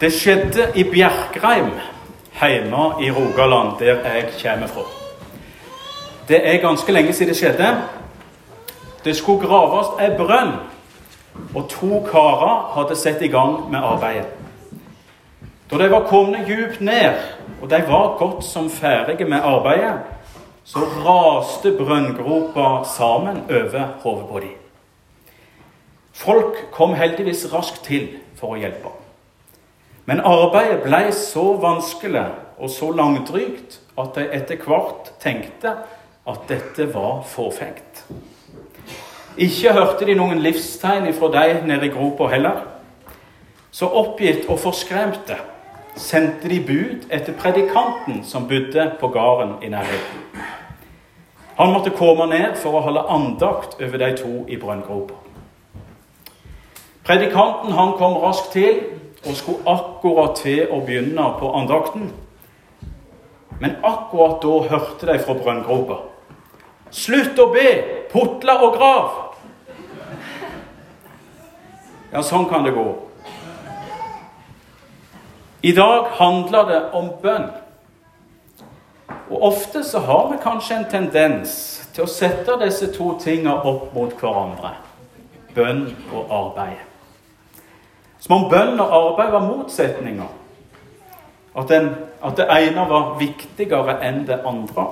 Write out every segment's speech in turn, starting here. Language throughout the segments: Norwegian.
Det skjedde i Bjerkreim, hjemme i Rogaland, der jeg kommer fra. Det er ganske lenge siden det skjedde. Det skulle graves ei brønn, og to karer hadde satt i gang med arbeidet. Da de var kommet djupt ned, og de var godt som ferdige med arbeidet, så raste brønngropa sammen over hodet på dem. Folk kom heldigvis raskt til for å hjelpe. Men arbeidet ble så vanskelig og så langdrygt at de etter hvert tenkte at dette var forfengt. Ikke hørte de noen livstegn ifra de nede i gropa heller. Så oppgitt og forskremte sendte de bud etter predikanten som bodde på gården i nærheten. Han måtte komme ned for å holde andakt over de to i brønngropa. Predikanten han kom raskt til og skulle akkurat til å begynne på andakten. Men akkurat da hørte de fra brønngropa. Slutt å be! Putle og grav! Ja, sånn kan det gå. I dag handler det om bønn. Og ofte så har vi kanskje en tendens til å sette disse to tingene opp mot hverandre. Bønn og arbeid. Som om bønn og arbeid var motsetninger. At, den, at det ene var viktigere enn det andre.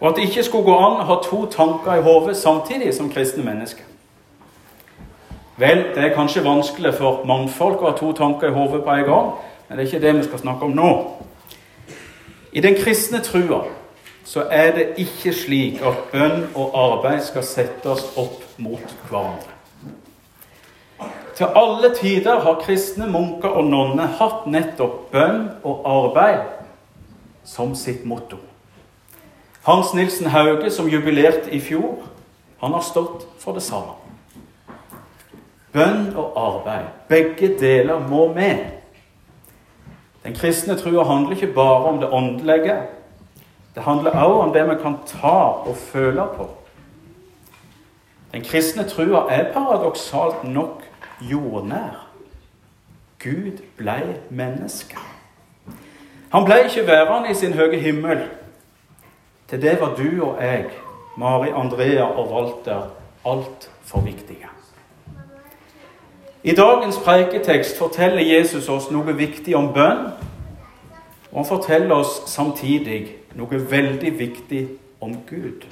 Og at det ikke skulle gå an å ha to tanker i hodet samtidig som kristne mennesker. Vel, det er kanskje vanskelig for mannfolk å ha to tanker i hodet på en gang, men det er ikke det vi skal snakke om nå. I den kristne trua så er det ikke slik at bønn og arbeid skal settes opp mot hverandre. Til alle tider har kristne munker og nonner hatt nettopp bønn og arbeid som sitt motto. Hans Nilsen Hauge, som jubilerte i fjor, han har stått for det samme. Bønn og arbeid, begge deler må med. Den kristne trua handler ikke bare om det åndelige. Det handler også om det vi kan ta og føle på. Den kristne trua er paradoksalt nok jordnær. Gud blei menneske. Han blei ikke værende i sin høye himmel. Til det var du og jeg, Mari, Andrea og Walter, altfor viktige. I dagens preiketekst forteller Jesus oss noe viktig om bønn. Og han forteller oss samtidig noe veldig viktig om Gud.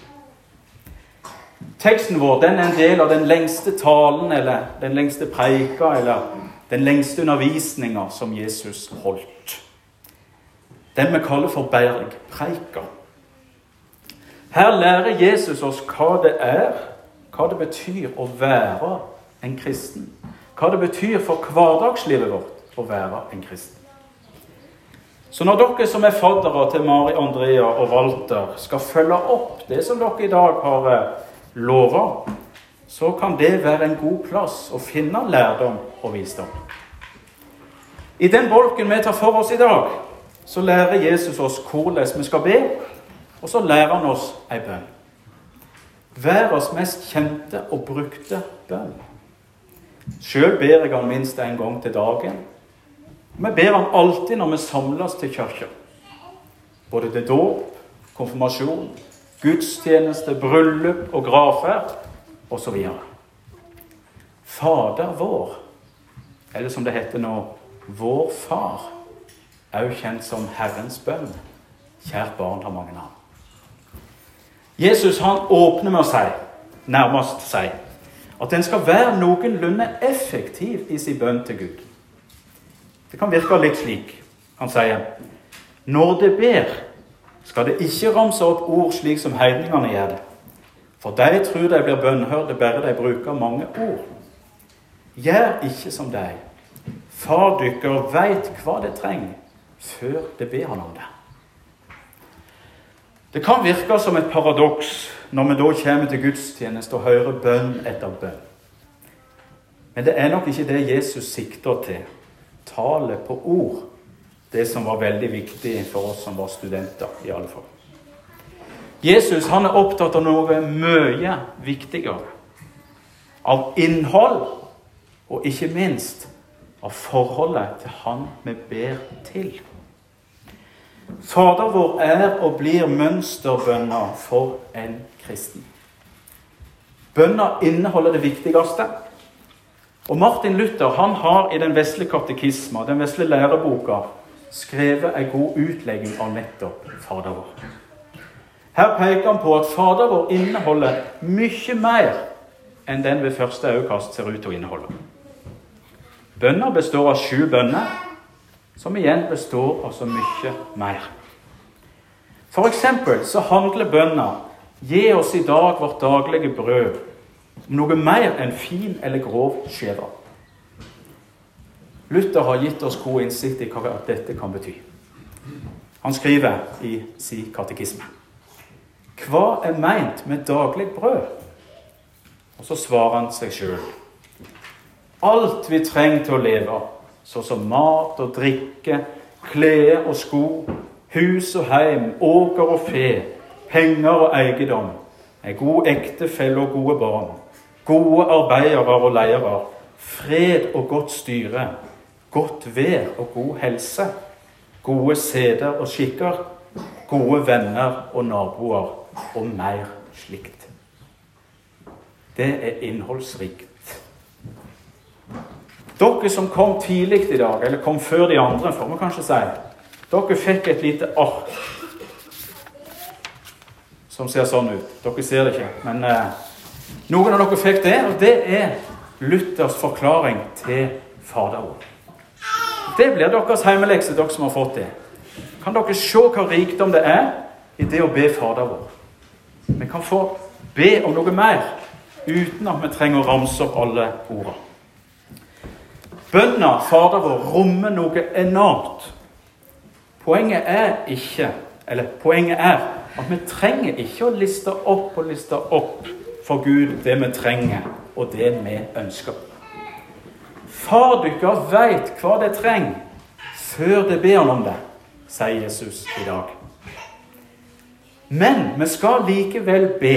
Teksten vår den er en del av den lengste talen eller den lengste preika eller den lengste undervisninga som Jesus holdt. Den vi kaller for bergpreika. Her lærer Jesus oss hva det er, hva det betyr å være en kristen. Hva det betyr for hverdagslivet vårt å være en kristen. Så når dere som er faddere til Mari Andrea og Walter, skal følge opp det som dere i dag har eh, lover, så kan det være en god plass å finne lærdom og visdom. I den bolken vi tar for oss i dag, så lærer Jesus oss hvordan vi skal be, og så lærer han oss ei bønn. Verdens mest kjente og brukte bønn. Sjøl ber jeg han minst én gang til dagen. Vi ber han alltid når vi samles til kirka. Både til dåp, konfirmasjon, gudstjeneste, bryllup og gravferd osv. Fader vår, eller som det heter nå, Vår Far, er jo kjent som Herrens bønn. Kjært barn har mange navn. Jesus han åpner med å si, nærmest si, at en skal være noenlunde effektiv i sin bønn til Gud. Det kan virke litt slik. Han sier, når det ber, skal det ikke ramse opp ord slik som heidningene gjør det. For de tror de blir bønnhørte bare de bruker mange ord. Gjør ikke som de. Far dykker veit hva det trenger, før det ber han om det. Det kan virke som et paradoks når vi da kommer til gudstjeneste og hører bønn etter bønn. Men det er nok ikke det Jesus sikter til. Tallet på ord det som var veldig viktig for oss som var studenter, i alle fall. Jesus han er opptatt av noe mye viktigere. Av innhold, og ikke minst av forholdet til Han vi ber til. Fader vår er og blir mønsterbønner for en kristen. Bønna inneholder det viktigste. Og Martin Luther han har i den vesle katekisma, den vesle læreboka, skrevet en god utlegging av nettopp Fader vår. Her peker han på at Fader vår inneholder mye mer enn den ved første øyekast ser ut til å inneholde. Bønner består av sju bønner, som igjen består av så mye mer. For eksempel så handler bønna 'Gi oss i dag vårt daglige brød' om noe mer enn fin eller grov skjeva. Luther har gitt oss god innsikt i hva dette kan bety. Han skriver i sin katekisme. Hva er meint med daglig brød? Og så svarer han seg sjøl. Alt vi trenger til å leve, såsom mat og drikke, klær og sko, hus og heim, åker og fe, penger og eiendom, en god ektefelle og gode barn, gode arbeidere og ledere, fred og godt styre, godt vær og god helse, gode seder og skikker, gode venner og naboer og mer slikt. Det er innholdsrikt. Dere som kom tidlig i dag, eller kom før de andre, får vi kanskje si, dere fikk et lite ark som ser sånn ut. Dere ser det ikke, men eh, noen av dere fikk det, og det er Luthers forklaring til Faderord. Det blir deres heimelekse, dere som har fått det. Kan dere se hva rikdom det er i det å be Fader vår? Vi kan få be om noe mer uten at vi trenger å ramse opp alle ordene. Bønna Fader vår rommer noe enormt. Poenget er ikke Eller poenget er at vi trenger ikke å liste opp og liste opp for Gud det vi trenger, og det vi ønsker. Far deres veit hva det trenger, før det ber han om det, sier Jesus i dag. Men vi skal likevel be.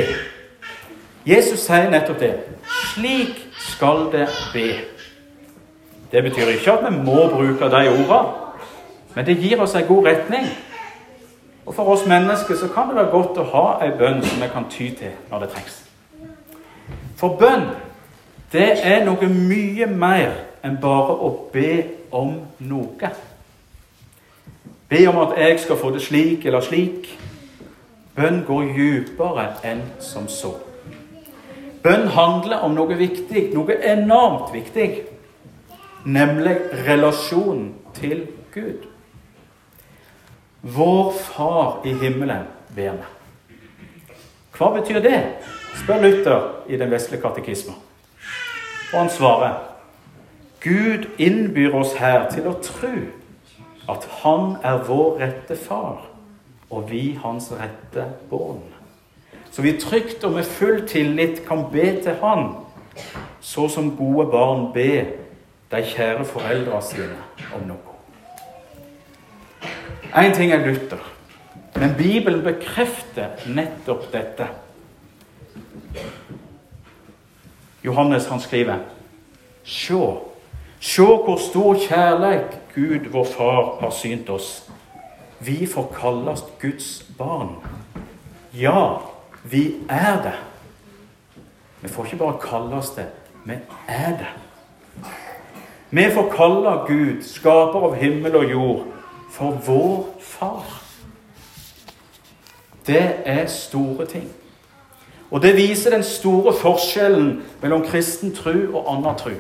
Jesus sier nettopp det. Slik skal det be. Det betyr ikke at vi må bruke de ordene, men det gir oss en god retning. Og for oss mennesker så kan det være godt å ha en bønn som vi kan ty til når det trengs. For bønn, det er noe mye mer enn bare å be om noe. Be om at jeg skal få det slik eller slik. Bønn går dypere enn som så. Bønn handler om noe viktig, noe enormt viktig nemlig relasjonen til Gud. Vår Far i himmelen ber meg. Hva betyr det? spør Luther i den vesle katekismen. Og han svarer Gud innbyr oss her til å tro at Han er vår rette far, og vi hans rette barn. Så vi trygt og med full tillit kan be til Han, så som gode barn ber de kjære foreldra sine om noe. Én ting er Luther, men Bibelen bekrefter nettopp dette. Johannes han skriver Sjå, sjå hvor stor kjærleik Gud, vår Far, har synt oss. Vi får kalles Guds barn. Ja, vi er det. Vi får ikke bare kalle oss det, vi er det. Vi får kalle Gud, skaper av himmel og jord, for vår far. Det er store ting. Og det viser den store forskjellen mellom kristen tro og annen tro.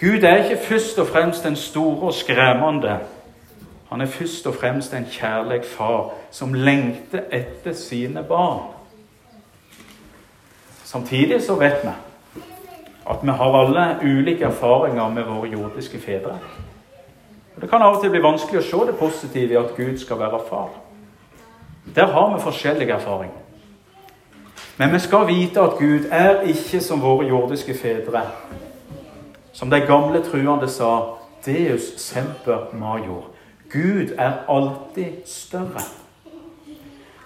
Gud er ikke først og fremst den store og skremmende. Han er først og fremst en kjærlig far som lengter etter sine barn. Samtidig så vet vi at vi har alle ulike erfaringer med våre jordiske fedre. Og Det kan av og til bli vanskelig å se det positive i at Gud skal være far. Der har vi forskjellige erfaringer. Men vi skal vite at Gud er ikke som våre jordiske fedre. Som de gamle truende sa Deus semper major. Gud er alltid større.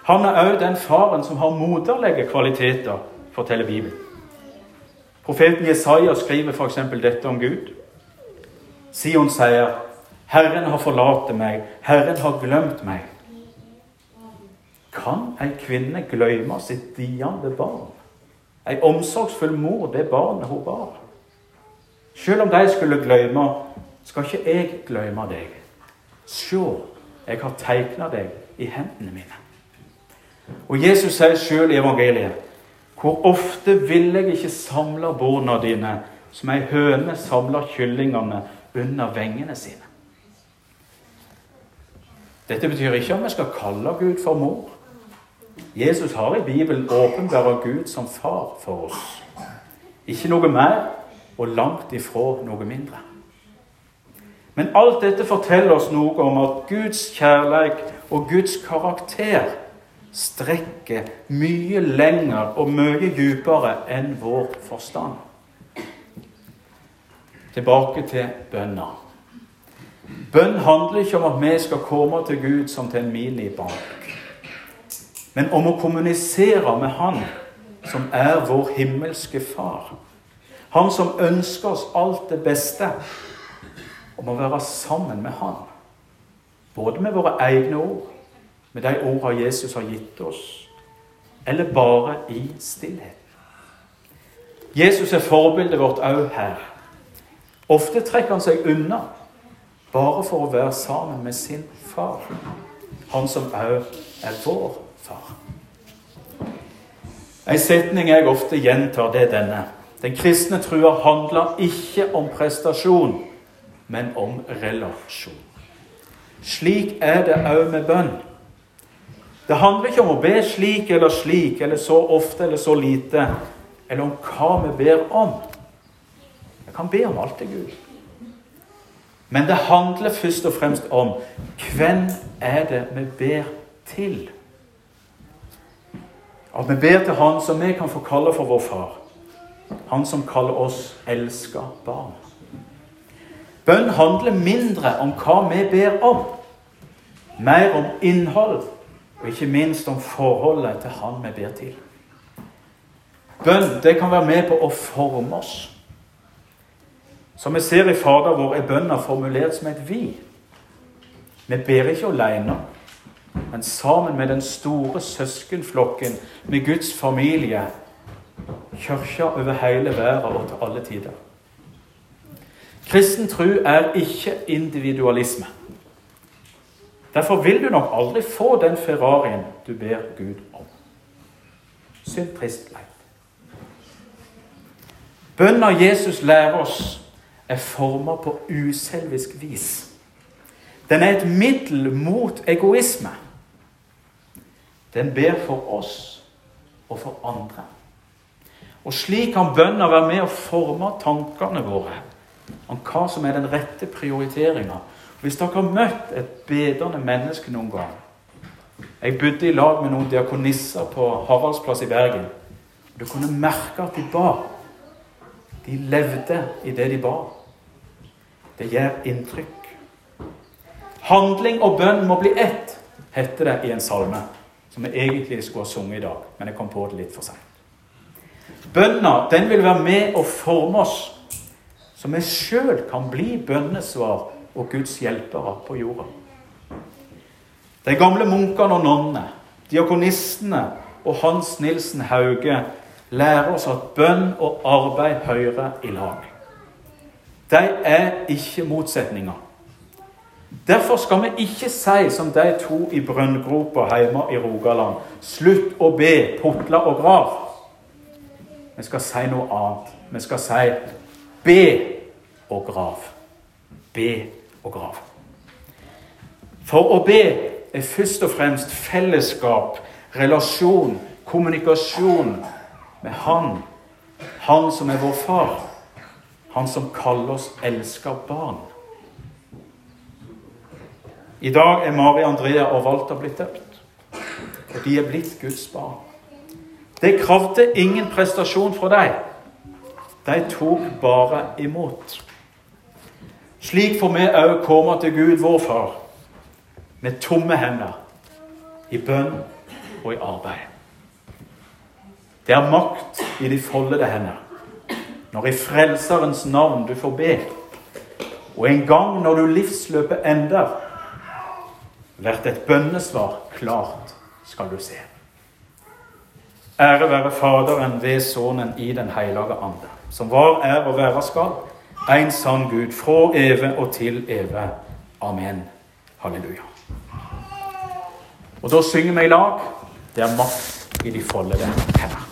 Han er òg den faren som har moderlige kvaliteter, forteller Bibelen. Profeten Jesaja skriver f.eks. dette om Gud. Sion sier, 'Herren har forlatt meg, Herren har glemt meg'. Kan ei kvinne glemme sitt diende barn? Ei omsorgsfull mor, det barnet hun bar? Selv om de skulle glemme, skal ikke jeg glemme deg. Se, jeg har tegna deg i hendene mine. Og Jesus sier sjøl i evangeliet hvor ofte vil jeg ikke samle barna dine som ei høne samler kyllingene under vengene sine? Dette betyr ikke om vi skal kalle Gud for mor. Jesus har i Bibelen åpenbart Gud som far for oss. Ikke noe mer og langt ifra noe mindre. Men alt dette forteller oss noe om at Guds kjærlighet og Guds karakter strekker mye lenger og mye dypere enn vår forstand. Tilbake til bønna. Bønn handler ikke om at vi skal komme til Gud som til en minibank, men om å kommunisere med Han som er vår himmelske Far. Han som ønsker oss alt det beste. Om å være sammen med Han. Både med våre egne ord med de ordene Jesus har gitt oss, eller bare i stillhet. Jesus er forbildet vårt òg her. Ofte trekker han seg unna bare for å være sammen med sin far, han som òg er vår far. En setning jeg ofte gjentar, det er denne. Den kristne trua handler ikke om prestasjon, men om relasjon. Slik er det òg med bønn. Det handler ikke om å be slik eller slik, eller så ofte eller så lite, eller om hva vi ber om. Jeg kan be om alt til Gud. Men det handler først og fremst om hvem er det vi ber til? At vi ber til Han som vi kan få kalle for vår far. Han som kaller oss elska barn. Bønn handler mindre om hva vi ber om, mer om innhold og ikke minst om forholdet til Han vi ber til. Bønn det kan være med på å forme oss. Som vi ser i Fader vår, er bønna formulert som et vi. Vi ber ikke alene, men sammen med den store søskenflokken, med Guds familie, kirka over hele verden og til alle tider. Kristen tro er ikke individualisme. Derfor vil du nok aldri få den Ferrarien du ber Gud om. Synd trist leit. Bønna Jesus lærer oss, er forma på uselvisk vis. Den er et middel mot egoisme. Den ber for oss og for andre. Og slik kan bønna være med å forme tankene våre om hva som er den rette prioriteringa hvis dere har møtt et bedende menneske noen gang Jeg bodde i lag med noen diakonisser på Haraldsplass i Bergen. Du kunne merke at de ba. De levde i det de ba. Det gjør inntrykk. Handling og bønn må bli ett, heter det i en salme som vi egentlig skulle ha sunget i dag, men jeg kom på det litt for seint. Bønna den vil være med å forme oss, så vi sjøl kan bli bønnesvar og Guds hjelpere på jorda. De gamle munkene og nonnene, diakonistene og Hans Nilsen Hauge lærer oss at bønn og arbeid hører i lag. De er ikke motsetninger. Derfor skal vi ikke si som de to i brønngropa hjemme i Rogaland slutt å be, putle og grav. Vi skal si noe annet. Vi skal si be og grav. Be og grav. For å be er først og fremst fellesskap, relasjon, kommunikasjon med Han. Han som er vår far. Han som kaller oss elska barn. I dag er Mari Andrea og Walter blitt døpt. Og de er blitt Guds barn. Det krevde ingen prestasjon fra dem. De tok bare imot. Slik får vi òg komme til Gud, vår Far, med tomme hender, i bønn og i arbeid. Det er makt i de foldede hender. Når i Frelserens navn du får be, Og en gang når du livsløpet ender, blir et bønnesvar klart, skal du se. Ære være Faderen ved Sønnen i Den hellige ande, som var, er og være skal, en sann Gud, fra evig og til evig. Amen. Halleluja. Og da synger vi i lag. Det er makt i de foldede hender.